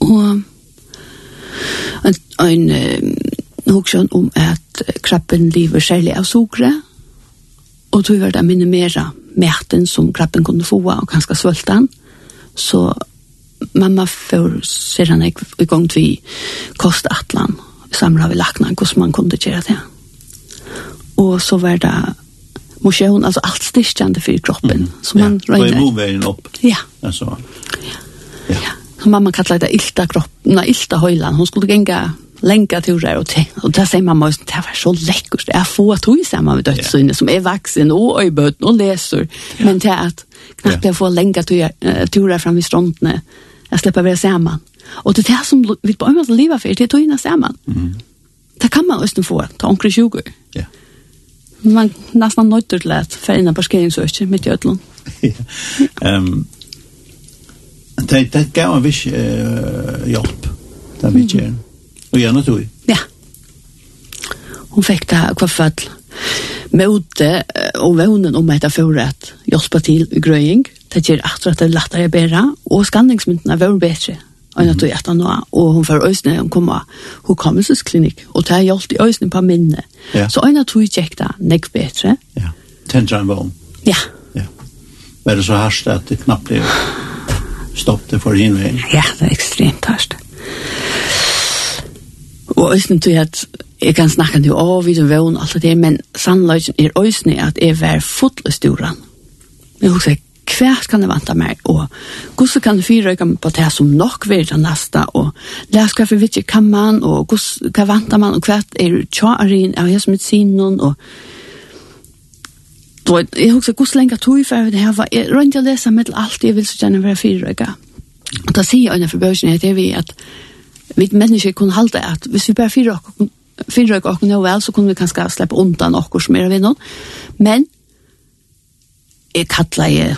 Og en, en hoksjon om at krappen lever særlig av sukre, og tog var det minimera mæten som krappen kunne få, og ganske svølte han. Så mamma får ser han i gang til kostatlan, samla vi lakna, hvordan man kunne gjøre det. Og så var det motion, alltså allt styrkande för kroppen. Mm. Så man ja. rör inte. upp. Ja. Alltså. Ja. ja. Mamma kallar det ilta kropp, nej, ilta höjlan. Hon skulle gänga länka turer och te. Och där säger mamma, det var så läckert. Jag får tog samman med dödssynet yeah. som är vuxen och öjböten och läser. Yeah. Men det är att knappt jag får länka turer fram i stråndene. Jag släpper vara samman. Och det är det som vi bara måste leva för. Det är tog innan samman. Mm. Det kan man också få. Ta omkring 20 år man nästan nöjter till att förena parkeringsökning mitt i ödlån. Ehm det, det gav en viss eh hjälp, det vi gör. Och gärna tog Ja. Hon fick det här kvaffall møte og vånen om etter forrett hjelpa til i grøying. Det gjør at det er lettere å bære, og skanningsmyndene var bedre. Og jeg tog hjertet nå, og hun får øsne, hun kom hukommelsesklinikk, og det har hjulpet øsne på minne. Ja. Så øyne tog jeg ikke det, nek bedre. Ja, tenter en vogn. Ja. ja. Var det så hardt at det knappt ble stoppet for innveien? Ja, det er ekstremt hardt. Og øsne tog jeg at jeg kan snakke til å, vi som og alt det, men sannløsene er øsne at jeg var fotløsturen. Jeg husker hva kan jeg vanta meg, og hvordan kan jeg fyrrøyke meg på det som nok vil det neste, og læs hva for vidt kan man, og hvordan kan vanta man, og hva er tjaren av hans medisinen, og då, jeg husker hvordan lenge tog for det her var, jeg rønte å lese med alt jeg vil så gjerne være fyrrøyke. Og da sier jeg for børsen det er vi at vi mennesker kunne halte at hvis vi bare fyrrøyke fyrrøyke oss nå vel, så kunne vi kanskje slippe undan oss som er av innom. Men jeg kallar jeg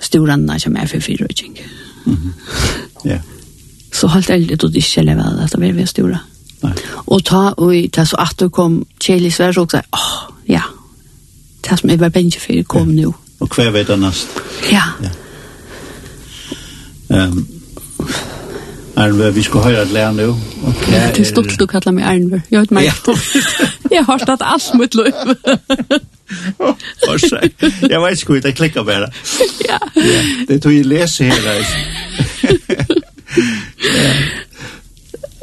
storanna som er for fyrrøyking. Mm -hmm. Så halt jeg litt og ikke leve av det, det var veldig store. Nei. Og ta, og ta så at du kom kjelig svær, så sa åh, ja, det som jeg var bensje for, kom ja. nå. Og hver vet det nest. Ja. ja. Um, Arnve, vi skal høre et lær nå. Okay. Ja, det er stolt du kallar meg Arnver. Jeg vet meg. Ja. jeg har stått alt mitt løp. Årsø. Jeg vet ikke hvor jeg klikker bare. Ja. ja. Det tog jeg leser her, altså. ja.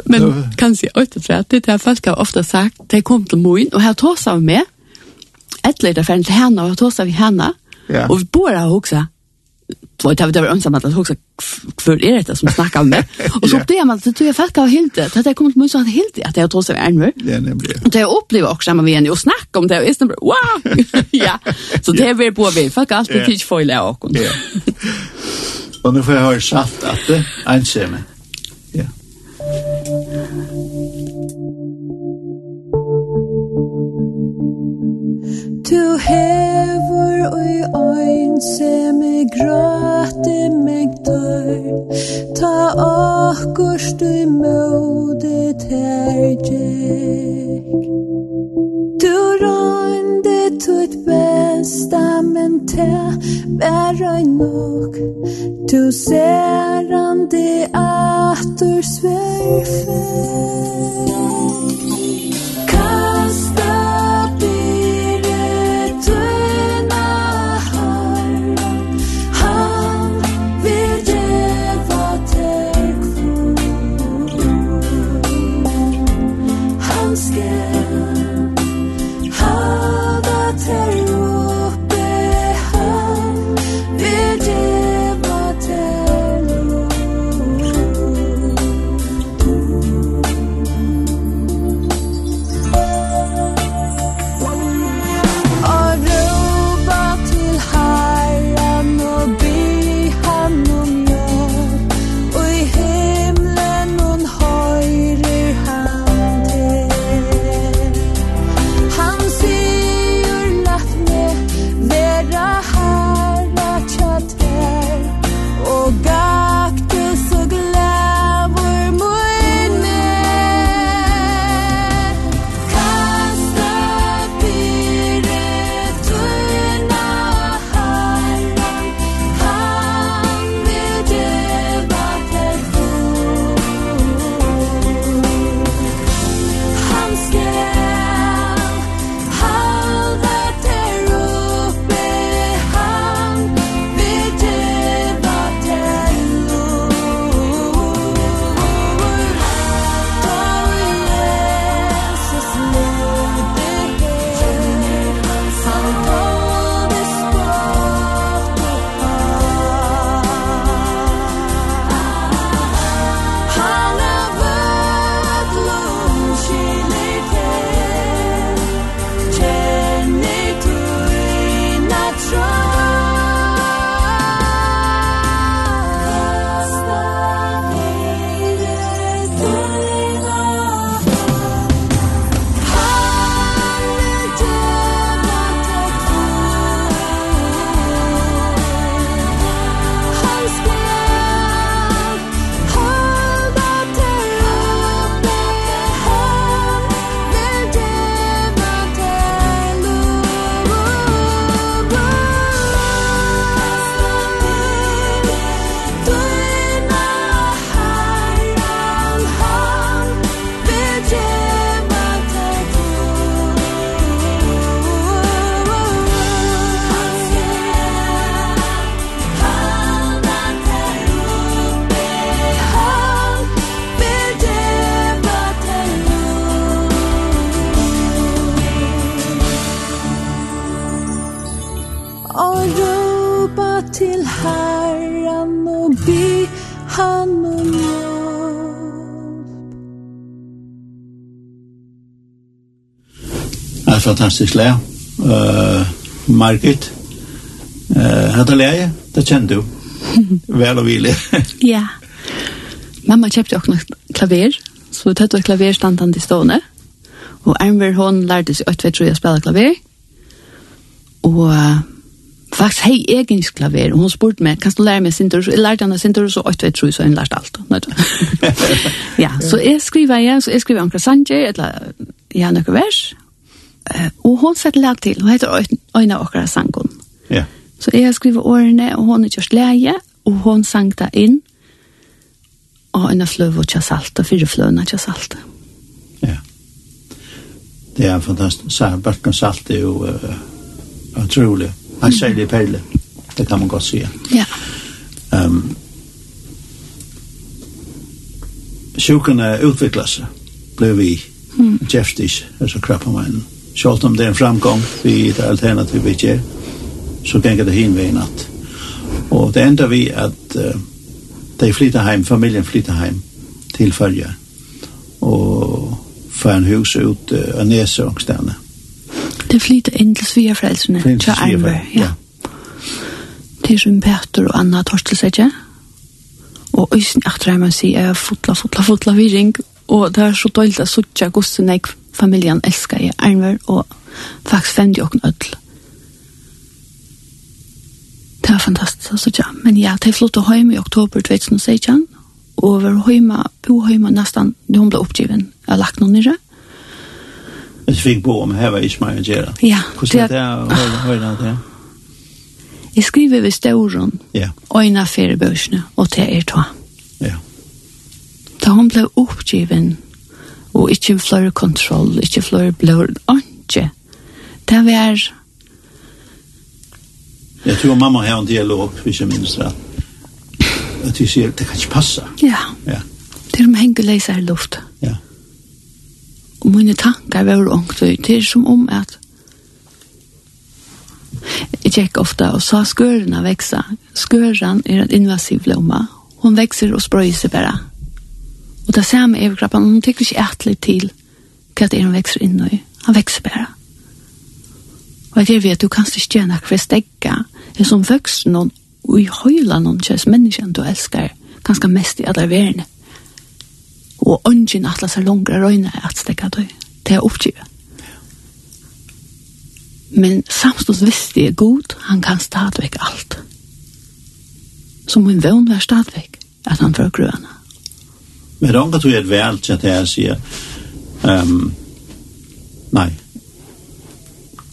Men no. kan si øyne at det er folk har ofte sagt, de kom til moen, og her tås av meg, etter det fanns henne, og tås av henne, ja. og vi bor her også, vet jag det var ömsamt att också för är det som snackar om det. Och så blev man det tror jag fett har helt det. Det kommer mycket att helt att jag tror så är nu. Ja, nämligen. Och jag upplever också att man vill ju snacka om det och istället wow. Ja. Så det är vi på vi fuck allt det teach för lära och. Ja. Och nu får jag höra saft att det anser Ja. To have oi ein se me grate meg dør. Ta akkurs du mode tergek. Du rande tut besta men te bæra nok. Du ser ande atur du fantastisk lær. Uh, Margit, uh, hadde lær, det kjente du. Vel og hvile. ja. Mamma kjøpte også noe klaver, så vi tøtte klaver standan i stående. Og Arnver, hon lærte seg 8-2-3 å spille klaver. Og uh, faktisk hei egen klaver, og hun spurte meg, kan du lære meg sintur? Så jeg lærte henne sintur, så 8-2-3, så hun lærte alt. ja, så jeg skriver, igjen, så jeg skriver omkring Sanger, eller ja, noe vers, og hon sett lag til, hun heter Øyna Åkra Sangon. Ja. Så jeg har skrivet årene, og hon er gjort leie, og hon sang det inn, og en av fløv og tjassalt, og fire fløvene tjassalt. Ja. Det er fantastisk. Børken salt er jo uh, utrolig. Han sier det perle. Det kan man godt si. Ja. Um, Sjukene utviklet seg, ble vi mm. kjeftig, altså krabbemeinen. Sjalt om det er en framgång vid det alternativ vi ger så gänger det hin vid natt. Og det enda vi at uh, de flyttar heim, familjen flyttar heim til följer og får en hus ut uh, av Nesångstället. Det flyttar in til svigerfrälsarna. Till svigerfrälsarna, ja. ja. Til som Petter og Anna Torstel, ikke? Og øysen etter man sier, fotla, fotla, fotla, viring. Og det er så døylt at suttja gossen jeg familjan elsker jeg Arnver, og faktisk fendi okken ødel. Det var fantastisk å sutja, men ja, det flott å heima i oktober 2016, og var hjemme, bo hjemme nesten, da hun ble oppgiven, jeg har lagt noen nere. Jeg fikk bo om her var ikke heva å gjøre. Ja. Hvordan er det å høre det? Jeg skriver ved stauron, ja. øyna fyrir børsene, og det er ta. Ja. Da hun ble oppgiven, og ikke flere kontroll, ikke flere blod, ikke. Det var... Jeg tror mamma har en dialog, hvis jeg minns det. At vi sier, det kan ikke passe. Ja. ja. Det er om henger leise i luft. Ja. Og mine tanker var ångt, det er som om at Jeg tjekk ofta og sa skørene veksa. Skøren er en invasiv lomma. Hon vekser og sprøyser bare. Og det samme er grabban, hun tykker ikke ætlig til hva det er hun vekser inn i. Han vekser bare. Og jeg vet, du kan ikke gjøre noe for stegga. Jeg som vokser noen, og i høyla noen kjøs menneskene du elsker, ganske mest i alle verden. Og ånden atler er langere røyne at stegge deg. Det er oppgivet. Men samstås visste jeg god, han kan stadigvæk alt. Som min vøn var stadigvæk at han får grøna. Men det er ångat vi ett vel til at jeg sier, um, nei,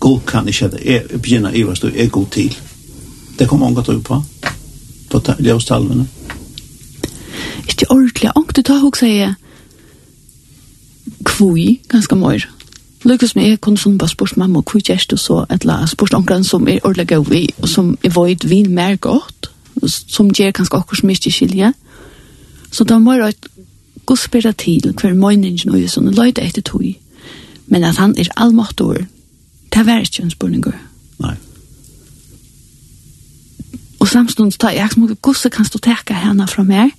god kan ikke at jeg begynner i vad du er god til. Det kommer ångat vi på på ljøstalvene. Ikke ordentlig. Ankt du tar hok sier kvui, ganske mør. Lukas med, jeg kunne sånn bare spørs mamma, kvui gjerst du så et la, spørs ankeren som er ordentlig gaui, og som er void vin mer godt, som gjør kanskje akkur som ikke skilje. Så da må jeg Guds bera til hver møyningen og jøsson løyde etter tog, men at han er allmåttor, det var ikke en spurning. Nei. Og samstånd tar jeg som gusse kan stå teka henne fra meg,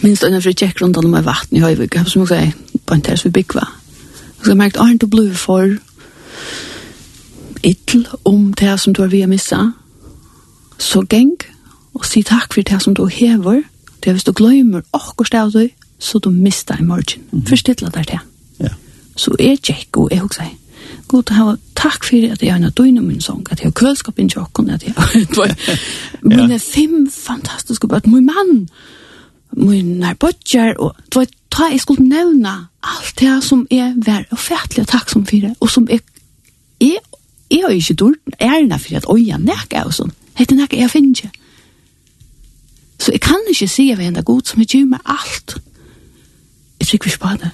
minst øyne fri tjekk rundt om vatten i høyvig, som jeg sier, på en terrass vi byggva. Og så har jeg merkt, Arne, du ble for ytl om det som du har via missa, så geng, og si takk for det som du hever, og Det er hvis du glemmer akkurat av deg, så du mister i morgen. Mm -hmm. Forstidler der til. Ja. Så jeg tjekk og jeg husker God, jeg har takk for at jeg har døgnet min sång, at jeg har kølskap inn tjokken, at jeg har mine fem fantastiske bøtt, min mann, min nærbøtjer, og du vet, ta jeg skulle nevne alt det som er vær, og fætlig takk som for, det, og som er, jeg, jeg har ikke dørt ærene for at øya nekker og sånn. Hette nekker jeg finner ikke. Så jeg kan ikke si at av en god som er gjør med alt. Jeg tror ikke på det.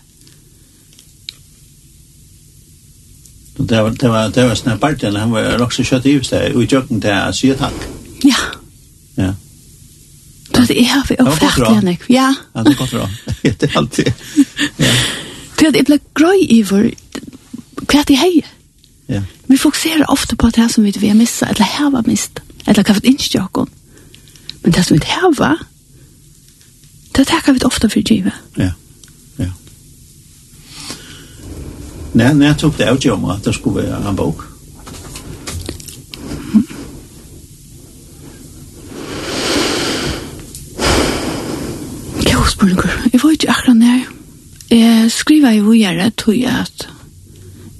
Det var, det var, det var sånn Bartel, han var også kjøtt i huset, og i jøkken til å si takk. Ja. Ja. Det er jeg for å frakke henne. Ja. Ja, det er godt bra. det er alltid. Ja. Det er jeg ble grøy i vår, hva er det Ja. Vi fokuserer ofte på det som vi har missa, eller hava mist, eller hva for det ikke Men det som vi har, det tackar vi ofta för givet. Ja, ja. När, när jag tog det av om att det skulle vara en bok? Mm. Jo, spurningar. Jeg var ikke akkurat nær. Jeg skriver jo gjerne, tog jeg at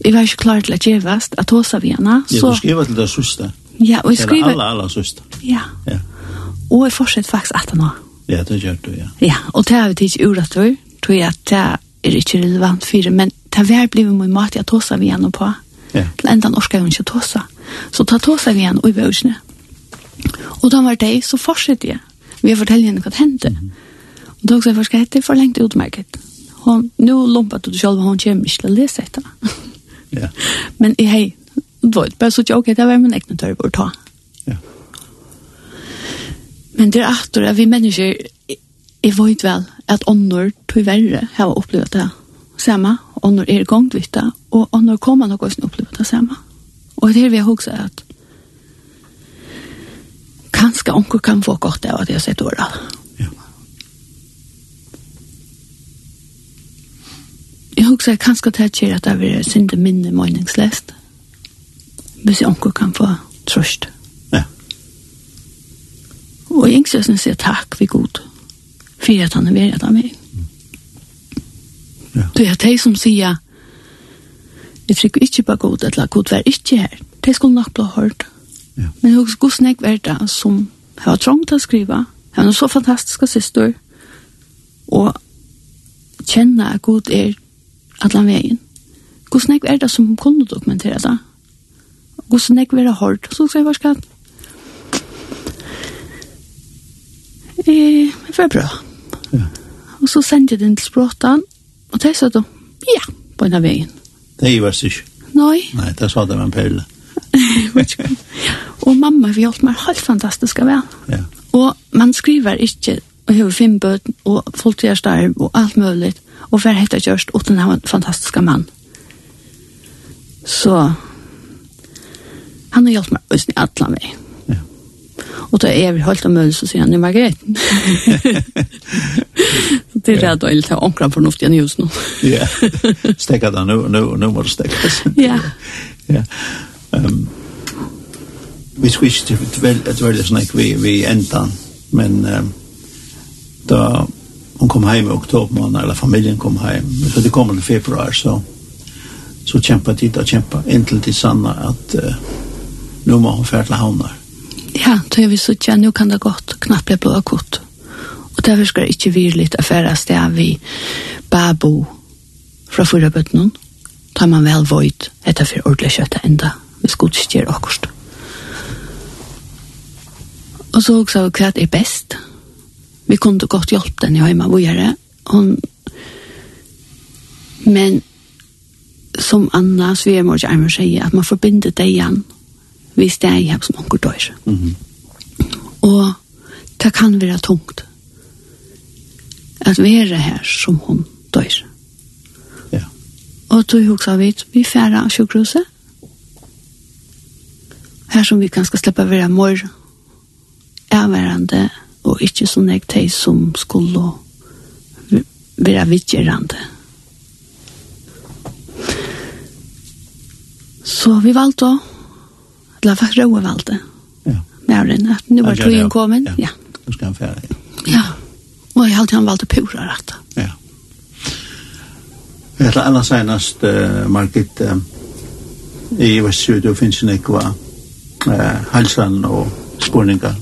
jeg var ikke klar til å gjevast, at hos av henne. Så... Ja, du skriver til det søste. Ja, og jeg skriver... Eller alle, alle søste. Ja. Ja og jeg fortsetter faktisk at nå. Ja, det gjør du, ja. Ja, og det har vi ikke uret til, tror jeg at det er ikke relevant for det, men det har blivet mye mat jeg tåser vi igjen på. Ja. Til enda norsk er hun ikke tåsa. Så ta tåsa vi igjen og i bøysene. Og da var det, så fortsetter jeg. Vi har fortalt henne hva det hendte. Mm -hmm. Og da sa jeg først, det er for lengt utmerket. Hon, nu lumpet du selv, hon kommer ikke til å lese etter. ja. Men hei, det var bare så ikke, ok, det var min egen tørre å ta. Men det er att at vi mennesker, jeg vet vel at ånder tyverre har opplevd det samme, ånder er gongvitt det, og ånder kommer nok også opplevd det samme. Og det er vi har også at kanskje ånder kan få godt av at jeg har sett året. Ja. Jeg har også kanskje det kjer at det er sinde minne meningslest, hvis onkel kan få trøst. Ja Og jeg synes jeg takk vi god, for at han er ved av meg. Ja. Det er de som sier, jeg trykker ikke på god, eller god vær ikke her. De skulle nok bli hørt. Ja. Men jeg husker god snakk vær det som har trångt til å skrive, Jeg har noen så fantastiske syster, og kjenne at god er alle veien. God snakk vær det som kunne dokumentere det? God snakk vær det hørt? Så skal jeg bare eh, får jeg prøve. Ja. Og så sendte jeg den til språten, og de sa da, ja, på denne veien. Det var det ikke. Nei. Nei, det sa det med en perle. og mamma har hjelpte meg helt fantastisk av henne. Ja. Og man skriver ikke, og har fem bøten, og folk gjør starv, og alt mulig, og hver hette kjørst, og den er en fantastisk mann. Så, han har hjelpt meg i alle veien. Og da er vi holdt av øl, så sier han, det er Margrethe. det er rett og slett omkring fornuftig enn just nå. Ja, stekka det, nå, nå, nå må det stekkas. Ja. ja. Um, vi skvist et veldig snakk vi, vi enda, men um, da hun kom hjem i oktober måned, eller familien kom hjem, så det kom i februar, så så kjempet de og kjempet, inntil de sanna at uh, nå må hun fære til havnar. Ja, då är vi så tjän, nu kan det gott knappt bli blå kort. Och därför ska det inte virligt affäras det är vi babo fra förra bötnen. Tar man väl vojt etter för ordentligt kött ända. Vi ska inte göra akkurat. Och så också vad kvart är bäst. Vi kunde gott hjälpa den i hemma vad gör det? Hon men som Anna Svermors armar säger att man förbinder det igen hvis det er hjem som onker dør. Mm -hmm. Og det kan være tungt at være her som hun dør. Ja. Og du husker vi, vi færre av sjukhuset. Her som vi kan skal slippe være mor, avværende, og ikke sånn jeg teg som skulle være vidtjerende. Så vi valgte å alla för roa valde. Ja. den att nu var tog inkommen. Ja. Nu ska han färdig. Ja. Och jag hade han valt pura rätt. Ja. Jag hade alla senast uh, Margit uh, i Västsyd och finns en ekva uh, halsan och spårningar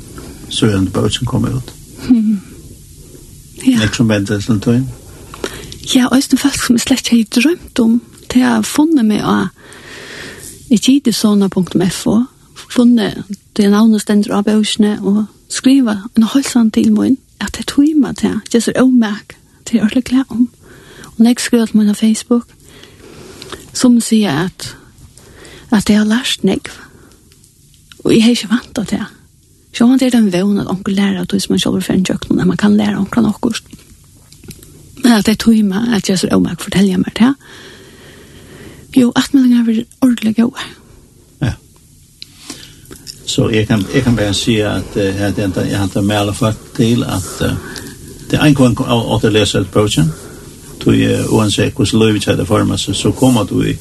så är det bara som kommer ut. Mm. Ja. Nek som väntar sin tøyen? Ja, og det faktisk som jeg slett har drømt om, det har funnet meg av i tidesona.fo, funnet det navnet stender av bøsene og skriva en halsan til min at det tog meg til, det er så ommerk til å lykke om. Og når jeg skriver til min Facebook, som sier at at jeg har lært negv. Og jeg har ikke vant til det. Så han er den vevn at onkel lærer at hvis man selv er for en kjøkken, at man kan lære onkel noe. Men at jeg tog meg at Jesus Omak forteller meg det. Jo, at man har vært ordentlig gode. Så jeg kan, jeg kan bare si at uh, jeg, jeg jag har med alla folk til at uh, det er en gang å å lese et jag Du er uansett hvordan løy vi tar det for meg, så kommer du i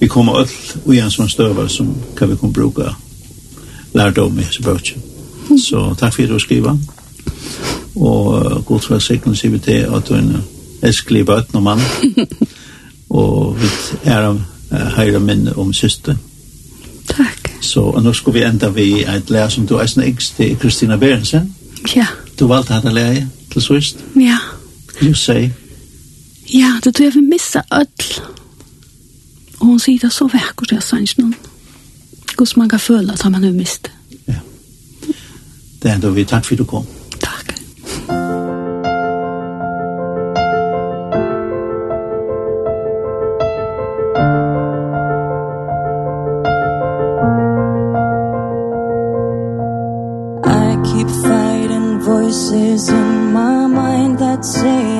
vi kommer alt og en sån stövar som kan vi kommer bruka lärdom i hese brödsen. Så takk for at du skriver. Og uh, god for sikkert sier vi til at du er en elskelig bötn och mann. Og vi er uh, høyre minne om systern. Takk. Så og nå skal vi enda vi et lærer som du er sånn yngst til Kristina Berensen. Ja. Du valgte henne lærer til sist. Ja. You say. Ja, det tror jeg vi missa öll. Og hun sier det så vackert jag sa inte noen. Hvordan man kan føle at man har mist. Ja. Det er enda vi takk for att du kom. sing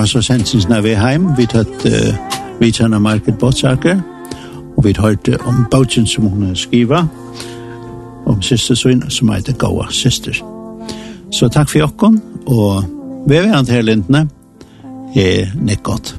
var så sensens når vi er hjem. Vi tatt uh, vi av Market Båtsaker, og vi hørte om bautjen som hun skriva, om syster søn som heter Gåa Syster. Så takk for jokken, og vi er ved her lintene. Jeg er nekk godt.